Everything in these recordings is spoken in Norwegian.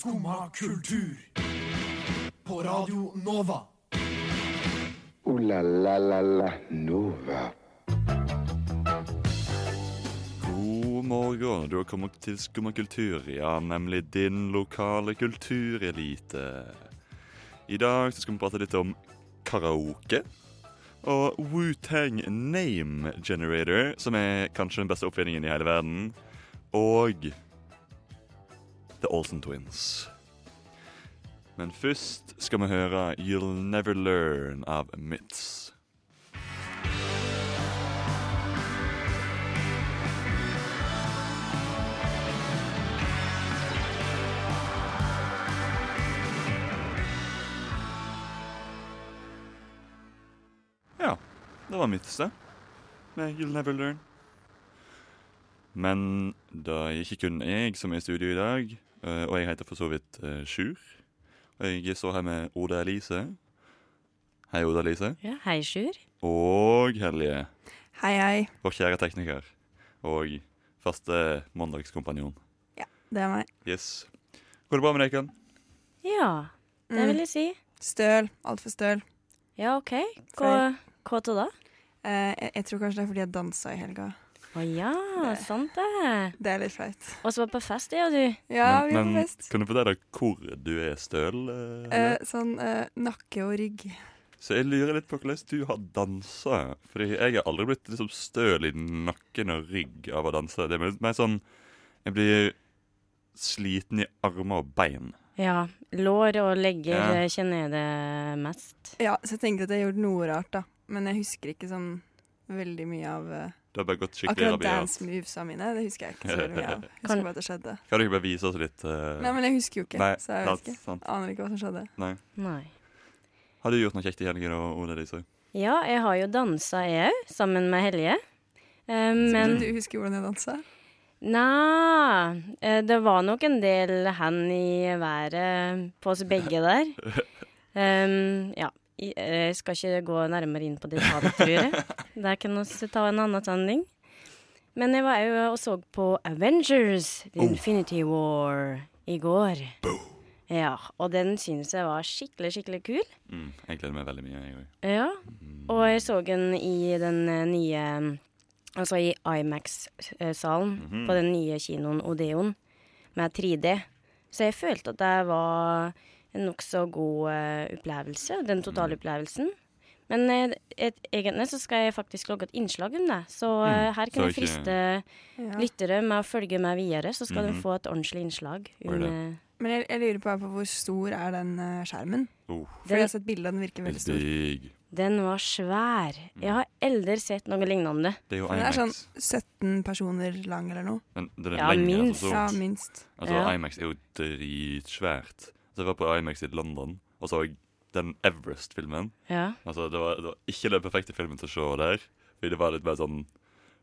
Skumma kultur. På Radio Nova. O-la-la-la-la Nova. God morgen, du har kommet til Skumma kultur, ja, nemlig din lokale kulturelite. I dag så skal vi prate litt om karaoke. Og Wu-Tang Name Generator, som er kanskje den beste oppfinningen i hele verden. Og The Olsen Twins. Men først skal vi høre You'll Never Learn av Mitz. Ja, det var Mitz, det. Med You'll Never Learn. Men det er ikke kun jeg som er i studio i dag, og jeg heter for så vidt eh, Sjur. Og jeg står her med Oda Elise. Hei, Oda Elise. Ja, hei, Sjur. Og Hellige. Hei, hei. vår kjære tekniker. Og faste mandagskompanjon. Det er meg. Yes. Går det bra med dere? Ja, det Mm. vil jeg si. Støl. Altfor støl. Ja, OK. Hva, hva til da? Eh, jeg, jeg tror kanskje det er fordi jeg dansa i helga. Å ja, Det- sant det. Det er litt flaut. Og så var på fest, ja, du. Ja, vi var på fest. kan du fortelle hvor du er støl? eh, Eh, sånn eh, nakke og rygg. Så jeg lurer litt på hvordan du har dansa. Fordi jeg har aldri blitt liksom støl i nakken og rygg av å danse. Det er mer- sånn Jeg blir sliten i armer og bein. Ja. Lår og legger Ja. eh, kjenner jeg det mest. Ja, så jeg tenkte at jeg har gjort noe rart, da. Men jeg husker ikke sånn veldig mye av eh, Det har bare gått skikkelig Akkurat dance dance movesa mine. Det husker jeg ikke så veldig mye av. Husker bare at det skjedde. Kan du ikke bare vise oss litt? Uh... Nei, men jeg husker jo ikke, Nei, så jeg sant, vet ikke. sant. Aner ikke hva som skjedde. Nei. Nei. Har du gjort noe kjekt i helgen, og Ole Lise? Ja, jeg har jo dansa, jeg òg, sammen med Helje. Uh, men du husker hvordan jeg dansa? Nei, uh, det var nok en del hand i været på oss begge der. Um, ja. I- Jeg skal ikke gå nærmere inn på detaljer, tror jeg. Der kan vi ta en annen sending. Men jeg var jo og så på Avengers The Infinity War i går. Ja, og den syns jeg var skikkelig, skikkelig kul. Mm, jeg gleder meg veldig mye, jeg òg. Ja, og jeg så den i den eh, nye Altså i Imax-salen Mhm. på den nye kinoen Odeon med 3D. Så jeg følte at det var en nokså god eh, opplevelse, den totale opplevelsen. Men eh, et, egentlig så skal jeg faktisk lage et innslag om det, så eh, Mm, her kan jeg friste Ja. lyttere med å følge med videre, så skal Mhm. de få et ordentlig innslag. Eh, Men jeg, jeg lurer på, på hvor stor er den eh, skjermen? Oh, For jeg har sett bilde av den virker veldig stor. Den var svær. Jeg har aldri sett noe lignende. Det er jo Den er sånn 17 personer lang eller noe. Men den er Ja, lenge, minst. Altså, Ja, minst. altså, Ja. Imax er jo dritsvært. Så jeg var på Imax i London og så den Everest-filmen. Ja. Altså, det var, det var ikke den perfekte filmen til å se der, fordi det var litt mer sånn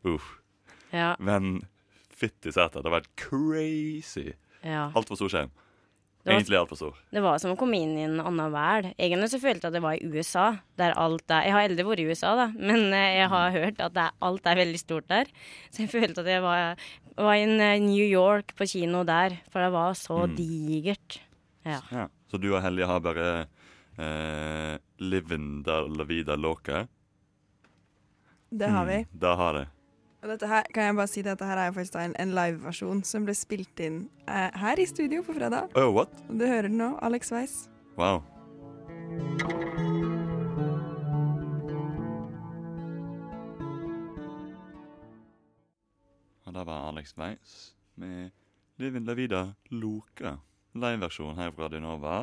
uff. Ja. Men fytti sæter, det var helt crazy. ja. Altfor stor skjerm. Det var- Egentlig altfor stor. Det var som å komme inn i en annen verden. Egentlig så følte jeg at det var i USA, der alt er Jeg har aldri vært i USA, da, men eh, jeg har hørt at det er, alt er veldig stort der. Så jeg følte at jeg var, var i eh, New York på kino der, for det var så Mm. digert. Ja. Ja. Så du og Helje har bare eh, Livinda la vida loca? Det har vi. Mm, det har det. Og dette her, kan jeg bare si det, dette her er faktisk en, en liveversjon som ble spilt inn eh, her i studio på fredag. Oh, what? Du hører den nå, Alex Weiss. Wow. Og det var Alex Weiss med Livin la vida loca. Liveversjon her fra Radio Nova.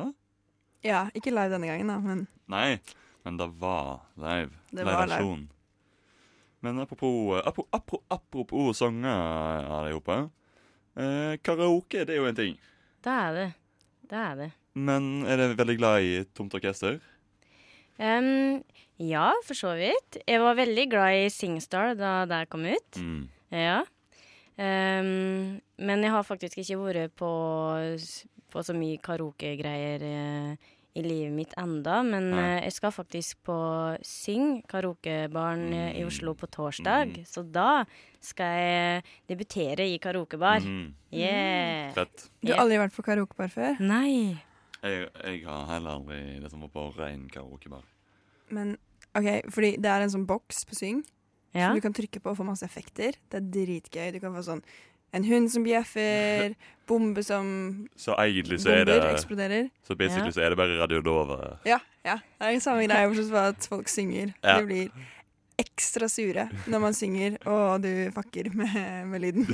Ja, ikke live denne gangen, da, men Nei, men det var live. Det var live. Men apropos, apropos, apropos, apropos sanger, alle sammen. Eh, karaoke, det er jo en ting. Det er det. Det er det. Men er dere veldig glad i Tomt orkester? Um, ja, for så vidt. Jeg var veldig glad i Singstar da det kom ut. Mm. Ja. Em, men jeg har faktisk ikke vært på, på så mye karaokegreier uh, i livet mitt enda, men eh, jeg skal faktisk på Syng, karaokebaren mm. i Oslo på torsdag. Mm. Så da skal jeg debutere i karaokebar. Mm. Yeah! Fett. Du har aldri vært på karaokebar før, Nei. Jeg, jeg har heller aldri liksom vært på rein karaokebar. men OK, fordi det er en sånn boks på Syng Ja. som du kan trykke på og få masse effekter. Det er dritgøy. Du kan få sånn en hund som bjeffer, bombe som Så egentlig så er det eksploderer. Så basically Ja. så er det bare Radio Nova. Ja, ja. Det er den samme greia, bortsett fra at folk synger. Ja. De blir ekstra sure når man synger, og du fucker med, med lyden.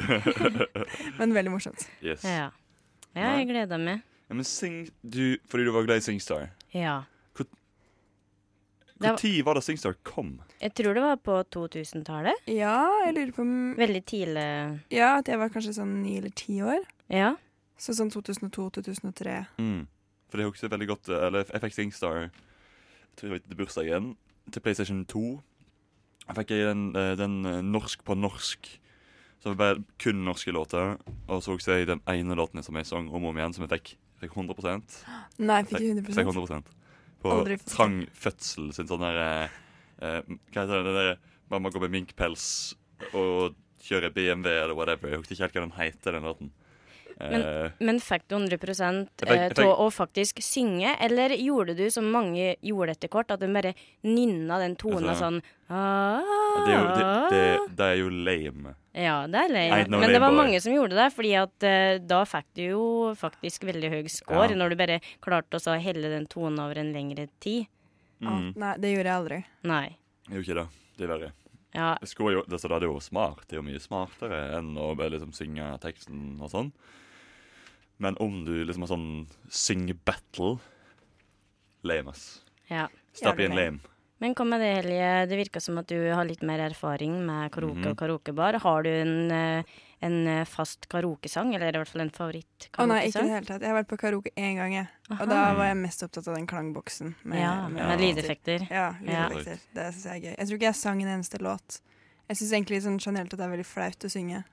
Men veldig morsomt. Yes. Ja. ja, jeg gleder meg. Ja, men Sing, du, fordi du var glad i Singstar. Ja. Når var- var det Singstar kom? Jeg tror det var på 2000-tallet. Ja, jeg lurer på om Veldig tidlig. Ja, at jeg var kanskje sånn ni eller ti år. Ja. Så sånn 2002-2003. Mm. For det husker jeg veldig godt eh, Eller jeg fikk Singstar Jeg tror det var til bursdagen til PlayStation 2. Jeg fikk jeg den, eh, den eh, norsk på norsk. Så det var bare kun norske låter. Og så husker jeg den ene låten som jeg sang om og om igjen, som jeg fikk, fikk 100 Nei, fikk Fikk 100% 100 På Aldri. Trang fødsel sin sånn der eh, eh, Hva heter det? det der, Mamma går med minkpels og kjører BMW eller whatever. Jeg husker ikke helt hva den heter, den låten. Eh, Men fikk du 100 av eh, jeg å faktisk synge, eller gjorde du som mange gjorde etter kort, at du bare nynna den tonen Altså, sånn ah, det, er jo, det, det, det er jo lame. Ja, det er lame. No Men det var boy. mange som gjorde det, fordi at eh, da fikk du jo faktisk veldig høy score Ja. når du bare klarte å så helle den tonen over en lengre tid. Mm. Nei, det gjorde jeg aldri. Nei. Det er jo ikke det. Det er verre. Ja, jo, det, så det er jo smart. Det er jo mye smartere enn å bare liksom synge teksten og sånn. Men om du liksom har sånn sing-battle Lame, ass. ja. Stapp i en lame. Men hva med det, Helje? Det virker som at du har litt mer erfaring med karaoke Mhm. og karaokebar. Har du en, eh, en eh, fast karaokesang, eller i hvert fall en Å nei, ikke i det hele tatt. Jeg har vært på karaoke én gang, jeg. Og da var jeg mest opptatt av den klangboksen. Med, Ja, med, med lydeffekter. Ja, Ja. lydeffekter. Det syns jeg er gøy. Jeg tror ikke jeg sang en eneste låt. Jeg syns egentlig sånn generelt at det er veldig flaut å synge.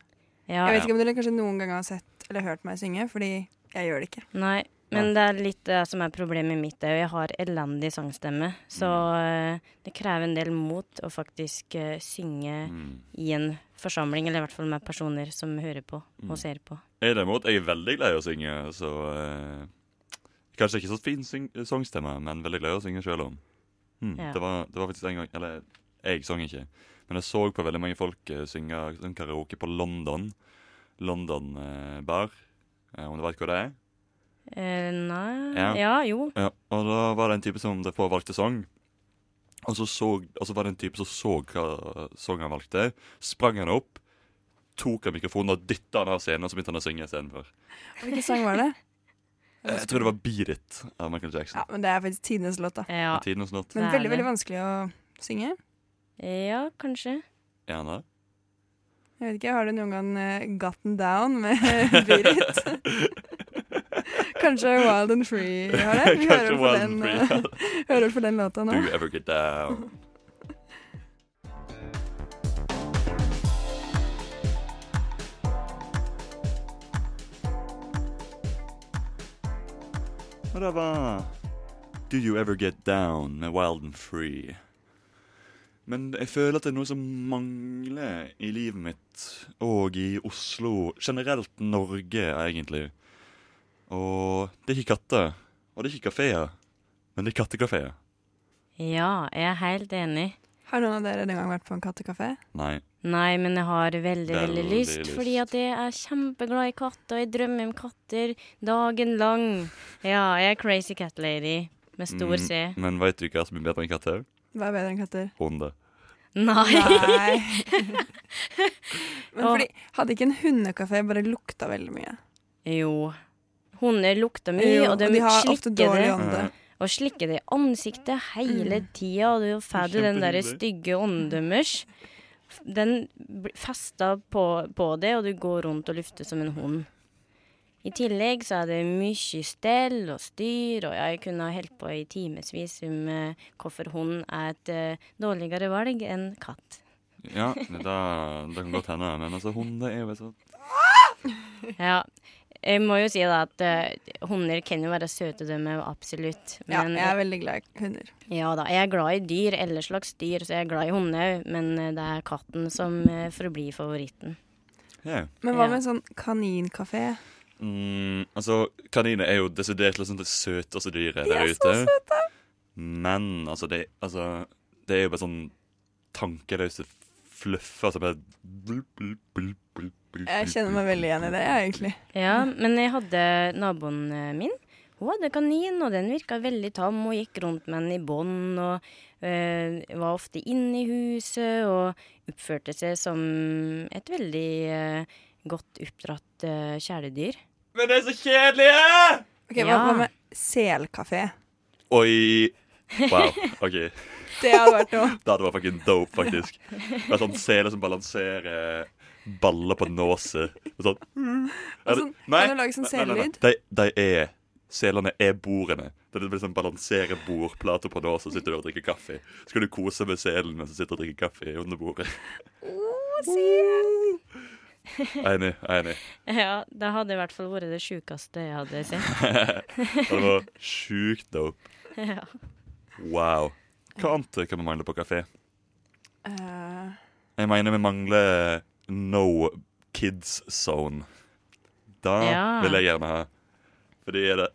Ja, Jeg vet ikke om dere kanskje noen gang har sett eller hørt meg synge, fordi jeg gjør det ikke. Nei, men det er litt det som er problemet mitt. òg. Jeg har elendig sangstemme. Så Mm. eh, det krever en del mot å faktisk uh, synge Mm. i en forsamling, eller i hvert fall med personer som hører på Mm. og ser på. Jeg derimot, jeg er veldig glad i å synge, så uh, Kanskje ikke så fin sangstemme, men veldig glad i å synge sjøl om. Mm. Ja. Det, var, det var faktisk en gang Eller jeg sang ikke, men jeg så på veldig mange folk uh, synge sånn karaoke på London. London eh, bar. Eh, om du veit hva det er? Eh, nei Ja. ja. jo. Ja, og da var det en type som derfor valgte sang. Og så, så, og så var det en type som så hva sang han valgte. Sprang han opp, tok av mikrofonen og dytta han av scenen, og så begynte han å synge istedenfor. Hvilken sang var det? Jeg tror det var Beat It av Michael Jackson. Ja, men det er faktisk tidenes låt, da. Ja. Tidens låt. Men veldig, veldig vanskelig å synge. ja, kanskje. Er han det? Jeg vet ikke, Har du noen gang uh, gotten down med Beat Kanskje Wild and Free har det? Vi hører på Wild den, free, eh, Free. hører for på den låta nå. Do you ever get down? Var Do You Ever Get Down med Wild and Free. Men jeg føler at det er noe som mangler i livet mitt, og i Oslo. Generelt Norge, egentlig. Og det er ikke katter, og det er ikke kafeer, men det er kattekafeer. Ja, jeg er helt enig. Har noen av dere den gang vært på en kattekafé? Nei. Nei, men jeg har veldig, veldig, Veldig lyst, lyst. fordi at jeg er kjempeglad i katter, og jeg drømmer om katter dagen lang. Ja, jeg er crazy cat lady med stor Mm, Men veit du hva som er bedre enn katter? Hva er bedre enn katter? Hunder. Nei. Nei. Men fordi, hadde ikke en hundekafé bare lukta veldig mye? Jo. Hunder lukter mye, Jo, og de, og de har ofte dårlig ånde. Og slikker det i ansiktet hele Mm. tida, og du får den der stygge ånden deres. Den fester på, på det, og du går rundt og lufter som en hund. I tillegg så er det mye stell og styr, og jeg kunne ha holdt på i timevis om eh, hvorfor hund er et eh, dårligere valg enn katt. Ja, det, det kan godt hende, men altså, hund er jo så Ja, Jeg må jo si da at uh, hunder kan jo være søte, de òg, absolutt. absolutt. Ja, jeg er veldig glad i hunder. ja da, jeg er glad i dyr, eller slags dyr, så jeg er glad i hunder òg. Men det er katten som forblir favoritten. Yeah. Men hva med en sånn kaninkafé? Mm, altså, kaniner er jo desidert liksom det søteste dyret De der er ute. så søte! Men altså det, altså, det er jo bare sånn tankeløse fluffer Altså bare blup, blup, blup, blup, blup, Jeg kjenner meg veldig igjen i det, jeg, egentlig. Ja, men jeg hadde naboen eh, min. Hun hadde kanin, og den virka veldig tam og gikk rundt med den i bånd. Og øh, var ofte inne i huset og oppførte seg som et veldig øh, godt oppdratt øh, kjæledyr. Men det er så kjedelige! Ok, Hva, Ja. med selkafé? Oi. Wow. OK. Det hadde vært noe. Det hadde vært fucking dope, faktisk. Det er sånn sele som balanserer baller på nåset. Og sånn Er sånn- Nei, kan du lage sånn nei, nei, nei. selelyd? De, de er Selene er bordene. Det er liksom balansere bordplater på nåset og sitter du og drikker kaffe. Så skal du kose med selen mens du sitter og drikker kaffe under bordet. Enig. Enig. Ja, det hadde i hvert fall vært det sjukeste jeg hadde sett. Det var sjukt dope. ja. Wow. Hva annet kan vi mangle på kafé? Uh... Jeg mener vi mangler no kids zone. Da Ja. vil jeg gjerne ha. Fordi er det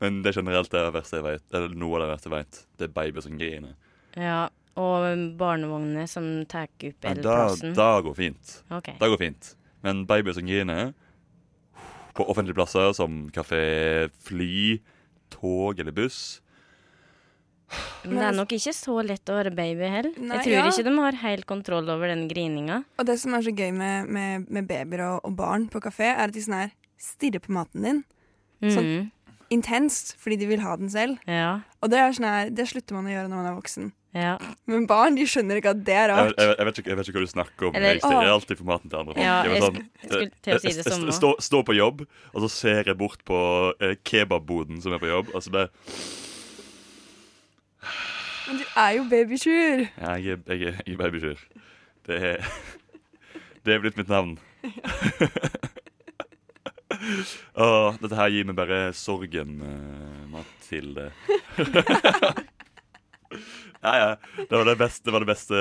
Men det er generelt det verste jeg vet. Eller noe av det verste jeg vet. Det er babyer som griner. ja. Og barnevognene som tar opp hele plassen? Det går fint. Okay. Det går fint. Men babyer som griner på offentlige plasser som kafé, fly, tog eller buss Men det er nok ikke så lett å være baby heller. Nei, Jeg tror ja. ikke de har helt kontroll over den grininga. og det som er så gøy med, med, med babyer og, og barn på kafé, er at de sånn her stirrer på maten din. Sånn- Mhm. Intenst, fordi de vil ha den selv. Ja. Og det er sånn her, det slutter man å gjøre når man er voksen. Ja. Men barn de skjønner ikke at det er jeg, rart. jeg, jeg, vet ikke, jeg vet ikke hva du snakker om. Eller- jeg stirrer alltid på maten til andre. Ja, Jeg sånn, jeg- jeg- jeg Står står på jobb, og så ser jeg bort på eh, kebabboden som er på jobb. Altså det, Men du er jo babysjur. ja, jeg, jeg, jeg er babysjur. Det er Det er blitt mitt navn. Åh, dette her gir meg bare sorgen, uh, Mathilde. ja, ja. Det var det beste. Det var det beste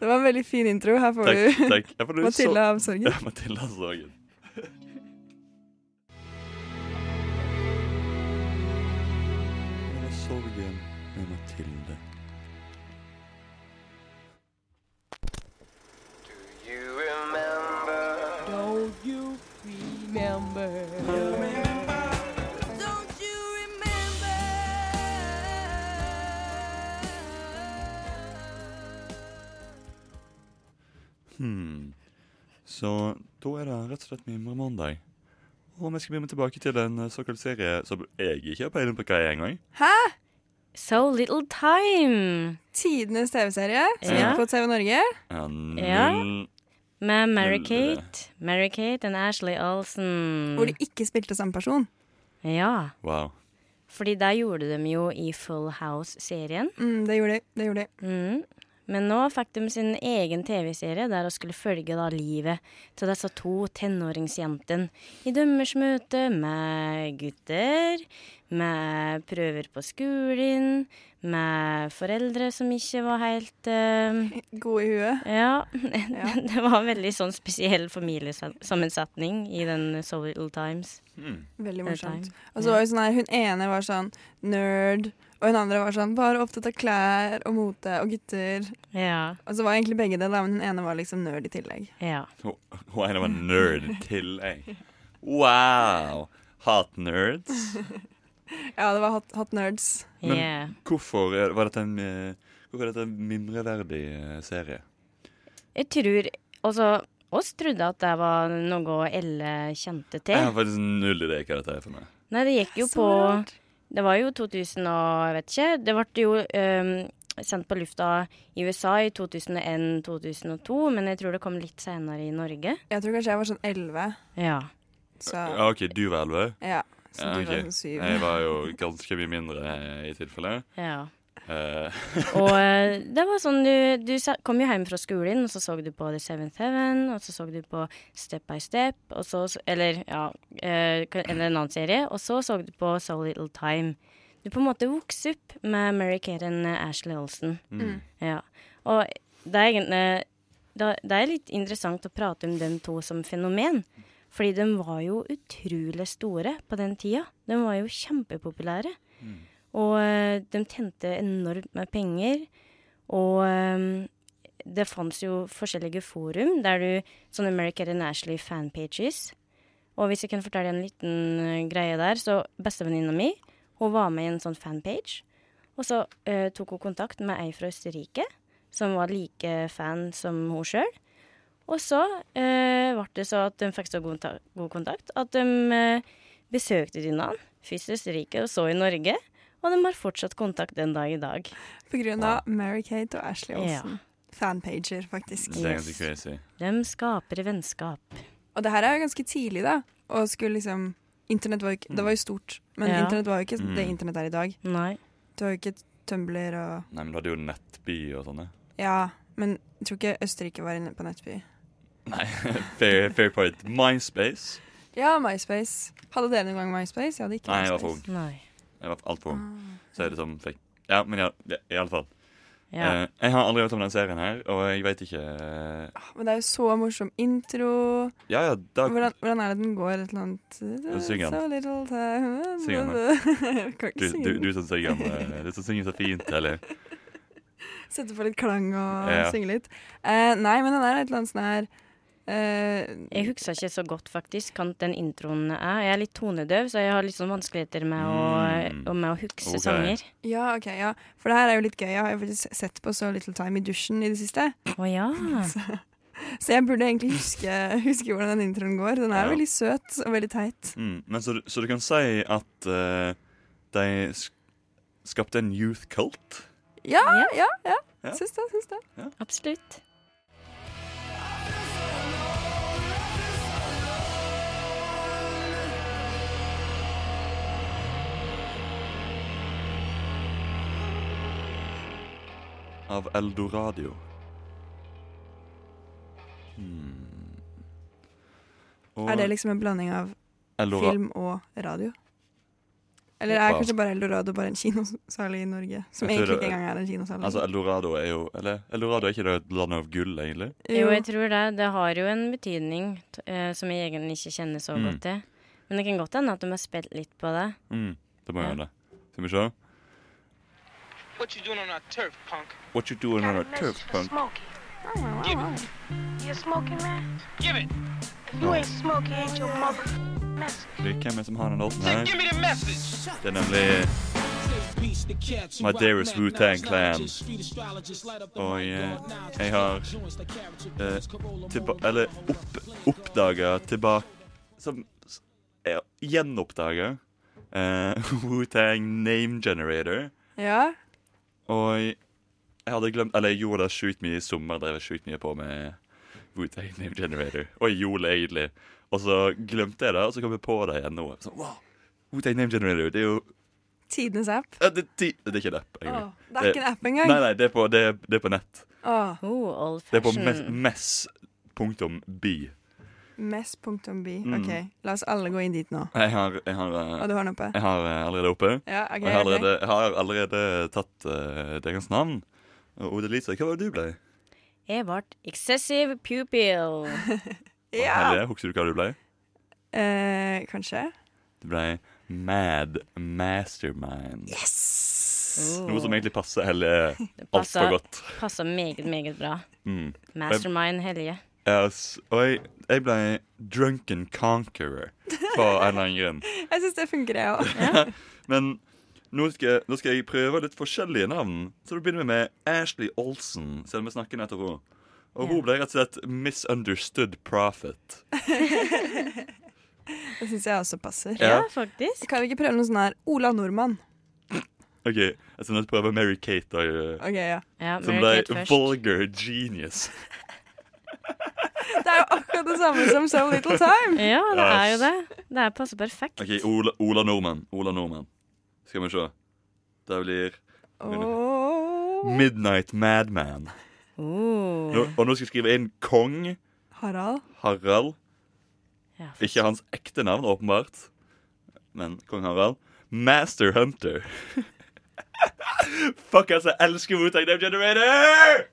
Det var en veldig fin intro. Her får Takk. du takk. Får du Mathilde av sorgen. Ja, Mathilde av sorgen. Sorgen med Mathilde. Så da er det rett og slett mimremandag. Og vi skal begynne tilbake til en eh, såkalt serie som jeg ikke har peiling på hva er engang. Hæ? So little time. Tidenes TV-serie som Ja. gikk på TV Norge. Ja, Ja. Med Mary-Kate Mary Kate og Ashley Olsen. Hvor de ikke spilte samme person. Ja. Wow. Fordi der gjorde de jo i Full House-serien. Mm, det gjorde de. Det gjorde de. Mm. Men nå fikk de sin egen TV-serie der de skulle følge da livet til disse to tenåringsjentene i deres møte med gutter, med prøver på skolen, med foreldre som ikke var helt uh, Gode i huet. Ja. Ja. det var en veldig sånn spesiell familiesammensetning i den Soul Times. Mm. Veldig morsomt. time. Og så var jo sånn her, Hun ene var sånn nerd, og hun andre var sånn bare opptatt av klær og mote og gutter. Ja. Og så var egentlig begge det, da, men hun ene var liksom nerd i tillegg. Ja. Hun hun ene var nerd i tillegg. Wow! Hot nerds. Ja, det var hot, hot nerds. Men- Yeah. Hvorfor var dette en, eh, hvorfor dette en mimreverdig eh, serie? Jeg tror Altså, oss trodde at det var noe Elle kjente til. Jeg har faktisk null idé hva dette er for meg. Nei, det gikk jo på rart. Det var jo 2000 og jeg vet ikke. Det ble jo um, sendt på lufta i USA i 2001-2002, men jeg tror det kom litt senere i Norge. Jeg tror kanskje jeg var sånn elleve. Ja. Så Ja, OK, du var elleve. ja. Så Ja, du var sånn 7. Jeg var jo ganske mye mindre eh, i tilfelle. Ja. Eh, Og eh, det var sånn du, du kom jo hjem fra skolen, og så så du på The Seventh Heaven, og så så du på Step by Step, og så, eller ja, eh, eller en annen serie, og så så du på So Little Time. Du på en måte vokste opp med Mary Kate og Ashley Olsen. mm. Ja. Og det er egentlig Det er litt interessant å prate om dem to som fenomen. Fordi de var jo utrolig store på den tida. De var jo kjempepopulære. Og eh, de tjente enormt med penger. Og eh, det fantes jo forskjellige forum der du Sånne American and Ashley fanpages. Og hvis jeg kan fortelle en liten eh, greie der, så bestevenninna mi hun var med i en sånn fanpage. Og så uh, tok hun kontakt med ei fra Østerrike som var like fan som hun sjøl. Og så ble det så at de fikk så god, god kontakt at de uh, besøkte hverandre. Først Østerrike og så i Norge. Og de har fortsatt kontakt den dag i dag. På grunn av Mary-Kate og Ashley Ja. Olsen. Fanpager, faktisk. Det er Yes. ganske crazy. De skaper vennskap. Og det her er jo ganske tidlig, da. Og skulle liksom Internett var jo ikke Det var jo stort, men Ja. internett var jo ikke Mm. det internett er i dag. Nei. Du har jo ikke Tumblr og Nei, men du hadde jo Nettby og sånne. Ja, men jeg tror ikke Østerrike var inne på Nettby. Nei, fair, fair point. MySpace. Ja, MySpace. Hadde dere noen gang MySpace? Jeg hadde ikke Nei, jeg var MySpace. Nei. Jeg var altfor ung. Ah. Så er det som fikk Ja, men ja, ja, i alle fall. Ja. Eh, jeg har aldri hørt om den serien her, og jeg vet ikke eh, Men det er jo så morsom intro. Ja, ja, da Hvordan, hvordan er det den går? Et eller annet Syng den. Syng den, du, du, du som synger den. Du som synger så fint, eller Sette på litt klang og Ja. synge litt. Eh, nei, men den er et eller annet sånn her eh, Jeg husker ikke så godt faktisk hva den introen er. Jeg er litt tonedøv, så jeg har litt sånn vanskeligheter med, Mm. å, og med å huske okay. sanger. Ja, ok, ja. For det her er jo litt gøy. Jeg har jo faktisk sett på So Little Time i dusjen i det siste. Oh, ja. Så jeg burde egentlig huske, huske hvordan den introen går. Den er Ja. veldig søt og veldig teit. mm. Men så, så du kan si at uh, de skapte en youth cult? Ja, Ja. ja, ja. Ja. Syns det. Syns det. Absolutt. Av Eldoradio. Hmm. Og Er det liksom en blanding av Eldora film og radio? Eller er kanskje bare Eldorado bare en kinosal i Norge? Som egentlig ikke engang er en kinosal. Altså, Eldorado er jo Eller Eldorado er ikke det et land av gull, egentlig? Jo, jeg tror det. Det har jo en betydning eh, som jeg egentlig ikke kjenner så Mm. godt til. Men det kan godt hende at de har spilt litt på det. Mm, det må Ja. gjøre det. Skal vi se. What you doing on our turf, punk? What you doing on our turf punk? Smokey. Give it. You a smoking man? Give it. If you ain't smoking, ain't your mother message. Hvem er det som har den låten her? give me the message. Det er nemlig My dearest Wu-Tang Clan. Og jeg, jeg har eh, tilba eller opp, oppdaga tilbake Som gjenoppdaga eh, Wu-Tang Name Generator. Ja. Og jeg hadde glemt Eller jeg gjorde det sjukt mye i sommer. Drev sjukt mye på med Wu-Tang Name Generator. Og jeg gjorde det egentlig. Og så glemte jeg det, og så kom jeg på det igjen nå. Sånn, wow, Wu-Tang Name Generator, det er jo Tidenes app. ja, det, ti- det er ikke en app. Åh, det er ikke en app engang. Nei, nei, det er på, det er, det er på nett. Åh, Oh, old Det er på mes- fashion. mess.by. Mm. OK, la oss alle gå inn dit nå. Jeg har, jeg har, Og eh, du har den oppe? jeg har eh, allerede oppe. Ja, okay, Og jeg har allerede, jeg har allerede tatt uh, deres navn. Og Ode Lise, hva var det du ble? Jeg ble excessive pupil. Ja. Helge, Husker du hva du ble? Eh, kanskje? Du ble Mad Mastermind. Yes! Noe som egentlig passer Helge Det altfor godt. passer meget, meget bra. Mm. Mastermind Helje. Yes. Og jeg, jeg ble Drunken Conqueror for en eller annen grunn. Jeg syns det funker, jeg òg. Men nå skal, nå skal jeg prøve litt forskjellige navn. Så da begynner vi med Ashley Olsen, selv om vi snakker nettopp henne. Og hun ble rett og slett Misunderstood Prophet. Det syns jeg også passer. Ja. Ja, faktisk. Kan vi ikke prøve noe sånn her Ola Nordmann? OK, jeg skal prøve Mary Kate, da, okay, ja. ja. Mary som ble Kate først. Vulgar Genius. Det er jo akkurat det samme som So Little Time. Ja, det er jo det. Det er passe perfekt. OK, Ola, Ola Nordmann. Ola Nordmann. Skal vi se. Det blir oh. Midnight Madman. Oh. Nå, og nå skal jeg skrive inn kong Harald. Harald. Ja. Ikke hans ekte navn, åpenbart, men kong Harald. Master Hunter. Fuck, altså, jeg elsker Wu-Tang Generator!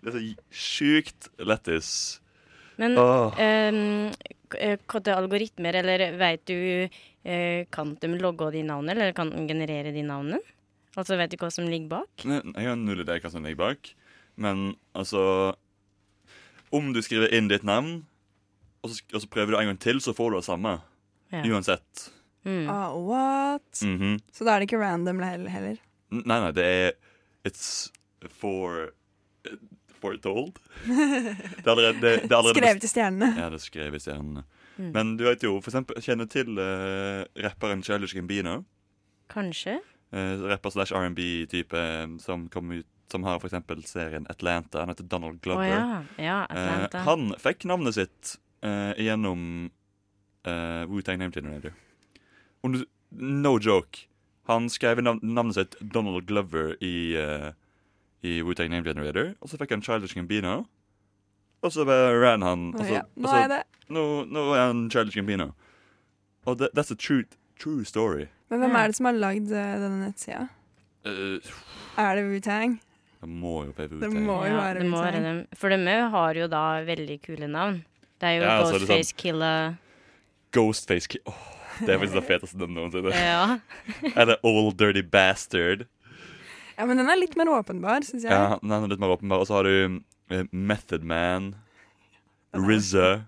Det er så sjukt lættis. Men oh. eh, hva til algoritmer, eller veit du eh, Kan de logge de navnene, eller kan de generere de navnene? Altså, vet du hva som ligger bak? Ne- Jeg har null idé hva som ligger bak, men altså Om du skriver inn ditt navn, og så, og så prøver du en gang til, så får du det samme. Ja. Uansett. Mm. Ah, what? Mhm. Så da er det ikke random heller? Nei, nei, det er It's for Foretold. Det er allerede, det, det er allerede Skrevet i stjernene. Ja, det er skrevet i stjernene. Mm. Men du vet jo, for eksempel, kjenner til uh, rapperen Childish Gambino? Kanskje? Uh, rapper slash R&B-type eh, som, kom ut, som har eksempel serien Atlanta. Han heter Donald Glover. Glover. ja. Ja, Atlanta. Eh, han fikk navnet sitt eh, gjennom uh, Wu-Tang Name Generator. Du- no joke. Han skrev navn, navnet sitt Donald Glover i, uh, i Wu-Tang Name Generator. Og så fikk han Childish Gambino. Og så bare ran han. Og så, ja. Nå og så, er det nå, nå er han Childish Gambino. Og det, that's a true, true story. Men hvem er det som har lagd eh, denne nettsida? Uh, Er det Wu-Tang? det må jo være Det Wu-Tang. må jo ja, være det må dem. For de har jo da veldig kule navn. Det er jo Ja, altså, sånn. Killer. Ghostface Killer Ghostface Ki- Det er faktisk det feteste navnet noensinne. Ja. Eller Old Dirty Bastard. Ja, men den er litt mer åpenbar, syns jeg. Ja, den er litt mer åpenbar. Og så har du eh, Method Man, RZA,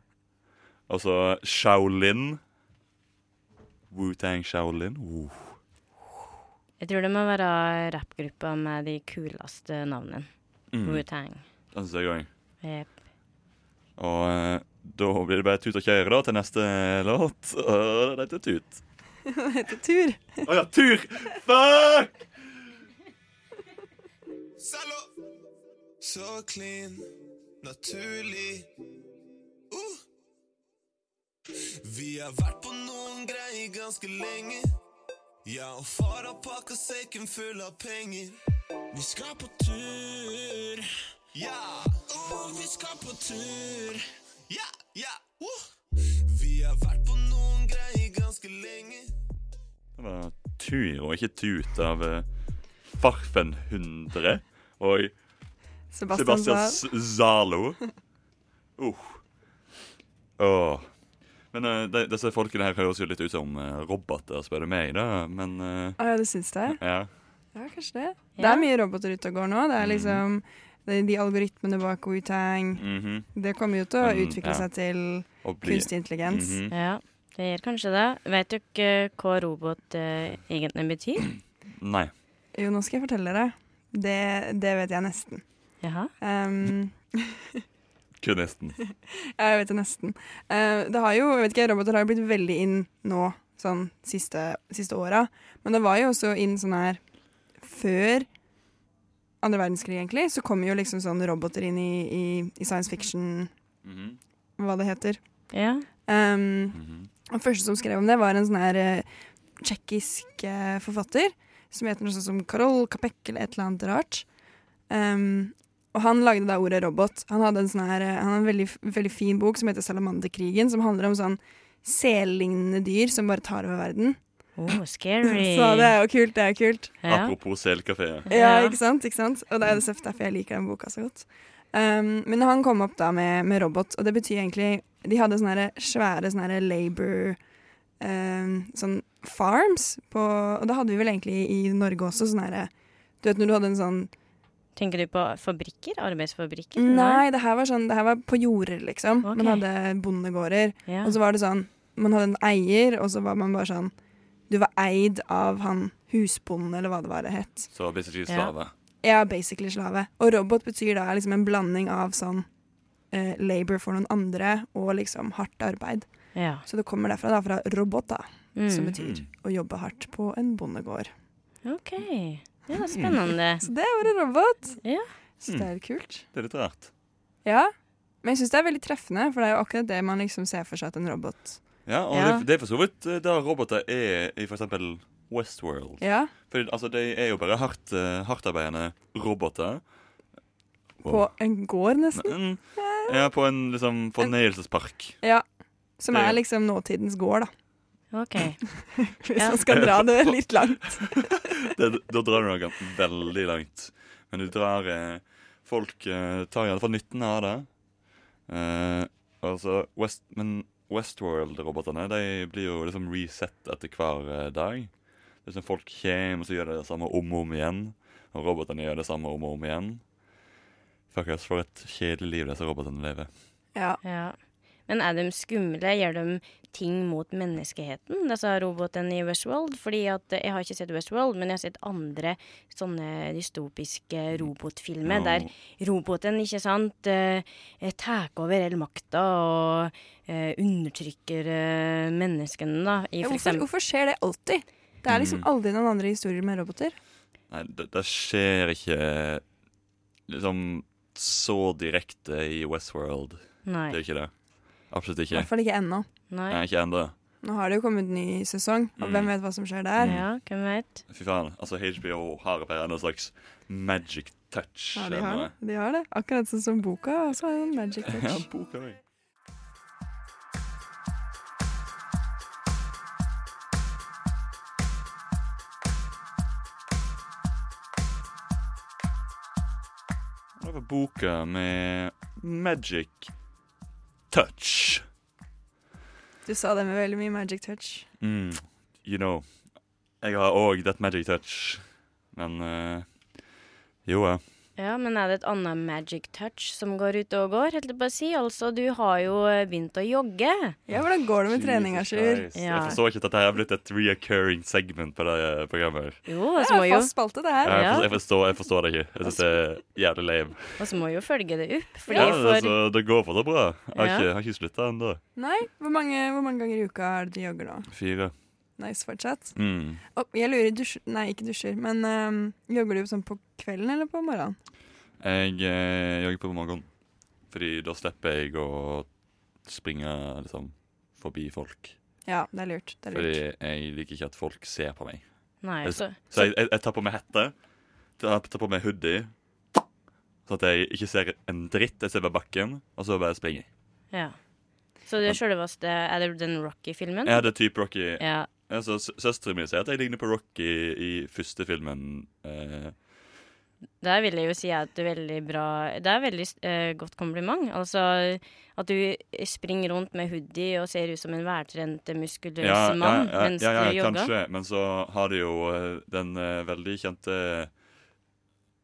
og så Shaolin. Wu-Tang Shaolin. Uh. Jeg tror det må være rappgruppa med de kuleste navnene. Mm. Wu-Tang. Den synes jeg òg. Yep. Og eh, da blir det bare tut og kjøre da til neste låt. Og det heter Tut. det heter Tur. Å ja, tur! Fuck! Sallo. Så clean, naturlig. Uh. Vi har vært på noen greier ganske lenge. Jeg og far har pakka sekken full av penger. Vi skal på tur. Ja, oh, vi skal på tur. Ja, ja, uh. Vi har vært på noen greier ganske lenge. Det var tur og ikke tut av uh, Farfen 100 og Sebastian Sebastian Zalo. Uh. Oh. Men uh, de, disse folkene her høres jo litt ut som uh, roboter, spør du meg, da. Men uh, ah, ja, du syns det? ja. Ja, kanskje det. Det er mye roboter ute og går nå. Det er liksom de, de algoritmene bak Wutang mm -hmm. Det kommer jo til å utvikle utvikle ja. seg til bli- kunstig intelligens. -hmm. Ja, det gjør kanskje det. Vet du ikke hva robot egentlig betyr? Nei. Jo, nå skal jeg fortelle dere. Det, det vet jeg nesten. Jaha. Um, Kun nesten. jeg vet det nesten. Uh, det har jo, jeg vet ikke, Roboter har jo blitt veldig inn nå, sånn siste, siste åra. Men det var jo også inn sånn her Før andre verdenskrig, egentlig, så kom jo liksom sånn roboter inn i, i, i science fiction, Mhm. hva det heter. Ja. Um, mm -hmm. Og første som skrev om det, var en sånn her uh, tsjekkisk uh, forfatter som heter noe sånt som Karol Kapek eller et eller annet rart. Um, og han lagde da ordet robot. Han hadde en, sånn her, eh, han hadde en veldig, veldig fin bok som heter Salamanderkrigen, som handler om sånn sellignende dyr som bare tar over verden. Oh, scary. Så det er jo kult, det er kult. ja. Apropos selkafé. Ja, Ja. ikke sant? ikke sant? Og det er jo derfor jeg liker den boka så godt. Um, men han kom opp da med, med robot, og det betyr egentlig De hadde sånne svære sånne labor Sånn farms på Og det hadde vi vel egentlig i Norge også, sånn herre Du vet når du hadde en sånn Tenker du på fabrikker? Arbeidsfabrikker? Nei, det her var sånn Det her var på jorder, liksom. Okay. Man hadde bondegårder. Ja. Og så var det sånn Man hadde en eier, og så var man bare sånn Du var eid av han husbonden, eller hva det var det het. Så basically Ja. slave. Ja, basically slave. Og robot betyr da liksom en blanding av sånn eh, labor for noen andre og liksom hardt arbeid. Ja. Så det kommer derfra, da, fra roboter, Mm. som betyr å jobbe hardt på en bondegård. OK. Ja, spennende. Så det er ordet robot. Ja. Så det er litt kult. Det er litt rart. Ja. Men jeg syns det er veldig treffende, for det er jo akkurat det man liksom ser for seg at en robot Ja, og Ja. Det, det er for så vidt da roboter er i for eksempel Westworld. Ja, For altså, de er jo bare hardt, eh, hardtarbeidende roboter. på en gård, nesten. Mm, Ja, på en liksom fornøyelsespark. Ja. Som er liksom nåtidens gård, da. OK. Hvis man skal dra det litt langt. Det, da drar du noe veldig langt. Men du drar eh, Folk eh, tar i alle fall nytten av det. Eh, altså West, Men Westworld-robotene de blir jo liksom reset etter hver eh, dag. Det sånn Folk kommer og så gjør de det samme om og om igjen. Og robotene gjør det samme om og om igjen. Fuckers, for et kjedelig liv disse robotene lever. Ja. Ja. Men er de skumle? Gjør de ting mot menneskeheten, disse robotene i Westworld? Fordi at Jeg har ikke sett Westworld, men jeg har sett andre sånne dystopiske robotfilmer der roboten, ikke sant, eh, tar over hele makta og eh, undertrykker eh, menneskene, da. I Ja, hvorfor, hvorfor skjer det alltid? Det er liksom Mm. aldri noen andre historier med roboter. Nei, det, det skjer ikke liksom så direkte i Westworld. Nei. Det er ikke det. Absolutt ikke. I hvert fall ikke ennå. Nei. Nei, ikke enda. Nå har det jo kommet ny sesong, og Mm. hvem vet hva som skjer der? Ja, hvem vet? Fy faen. Altså, HBO har på en slags magic touch. Ja, de har det. De har det. Akkurat sånn som boka også har en magic touch. Ja, boka òg. Det var boka med magic touch. Du sa det med veldig mye magic touch. Mm, you know. Jeg har òg that magic touch. Men uh, jo, ja. Ja, men er det et annet magic touch som går ut og går? Helt på å si. Altså, du har jo eh, begynt å jogge. Ja, hvordan går det med treninga, Sjur? Ja. Jeg forstår ikke at dette er blitt et reoccurring segment på det eh, programmet. Jo, Det og så må er jo, fast spalte, det her. Ja. jeg, forstår, jeg forstår det ikke. Jeg syns det er jævlig lame. og så må jo følge det opp. Fordi Ja, for altså, det går for fortsatt bra. Jeg har Ja. ikke, jeg har ikke slutta ennå. Nei, hvor mange, hvor mange ganger i uka er det du jogger nå? Fire. Nice fortsatt. Mm. Og jeg lurer, dusj, nei, ikke dusjer, men um, jogger du sånn på kvelden eller på morgenen? Jeg eh, jogger på morgenen. Fordi da slipper jeg å springe liksom forbi folk. Ja, det er lurt. Det er Fordi lurt. jeg liker ikke at folk ser på meg. Nei, Jeg- så, Så jeg, jeg, jeg tar på meg hette, tar, tar på meg hoodie, sånn at jeg ikke ser en dritt. Jeg ser bare bakken, og så bare springer jeg. ja. Så det sjølveste Er det den Rocky-filmen? Ja, det er type Rocky. Ja. Altså, Søsteren min sier at jeg ligner på Rocky i første filmen. Eh, Der vil jeg jo si at det er veldig bra Det er veldig eh, godt kompliment. Altså at du springer rundt med hoodie og ser ut som en veltrent, muskuløs ja, mann ja, mens ja, ja, du jogger. kanskje, men så har de jo eh, den eh, veldig kjente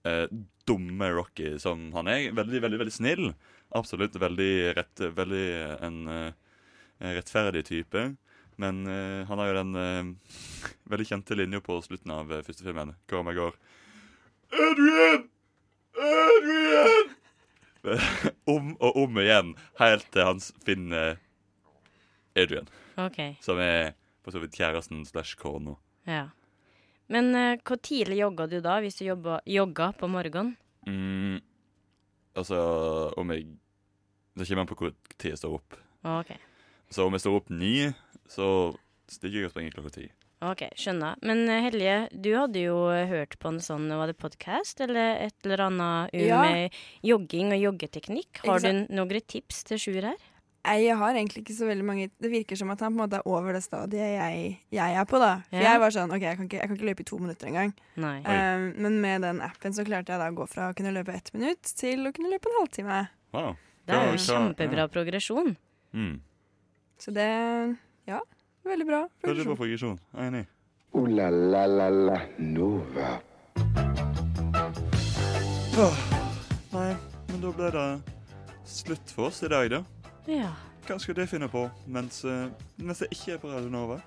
eh, dumme Rocky som han er. Veldig, veldig, veldig snill. Absolutt veldig, rett, veldig en eh, rettferdig type. Men uh, han har jo den uh, veldig kjente linja på slutten av uh, første filmen, hvor han går Adrian! Adrian! om og om igjen, helt til han finner Adrian, OK. som er for så vidt kjæresten slash kona. Ja. Men uh, hvor tidlig jogger du da, hvis du jobber, jogger på morgenen? Mm, altså, om jeg Det kommer an på hvor tid jeg står opp. OK. Så om jeg står opp ni, så stikker jeg og springer klokka ti. Ok, Skjønner. Men eh, Helje, du hadde jo hørt på en sånn, var det podkast eller et eller annet um, Ja. eh, jogging og joggeteknikk? Har du noen tips til Sjur her? Jeg har egentlig ikke så veldig mange Det virker som at han på en måte er over det stadiet jeg, jeg er på, da. For Ja. jeg var sånn OK, jeg kan ikke, jeg kan ikke løpe i to minutter engang. Um, men med den appen så klarte jeg da å gå fra å kunne løpe ett minutt til å kunne løpe en halvtime. Wow. Det er jo kjempebra en kjempebra progresjon. Mm. Så det Ja, veldig bra. Veldig bra progresjon. enig. Ooh la la la la Nova. Nei, men da ble det slutt for oss i dag, da. Ja. Hva skal det finne på mens, eh, mens det ikke er på Radio Nova?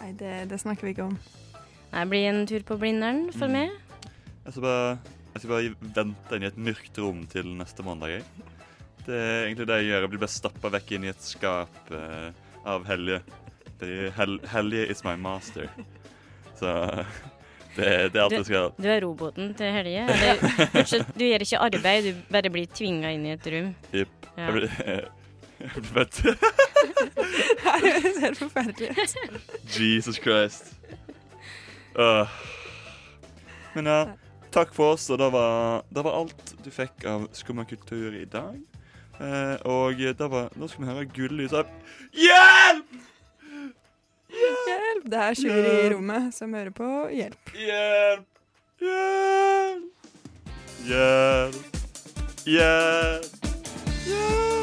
Nei, det, det snakker vi ikke om. Det blir en tur på Blindern for Mm. meg. Jeg skal bare, jeg skal bare vente inn i et mørkt rom til neste mandag. Jeg. Det er egentlig det jeg gjør. Jeg blir bare stappa vekk inn i et skap eh, av Helje. Hel Helje is my master. Så det, det er alt jeg skal Du er roboten til Helje. Eller, du gjør ikke arbeid, du bare blir tvinga inn i et rom. Jepp. Ja. Jeg blir- Vet du? Det helt forferdelig ut. Jesus Christ. Uh. Men ja, takk for oss, og det var, det var alt du fikk av Skumma kultur i dag. Eh, og derfor var, nå skal vi høre gullys av Hjelp! Hjelp! Det er Sjur i rommet som hører på. Hjelp. Hjelp! Hjelp! Hjelp! Hjelp! Hjelp!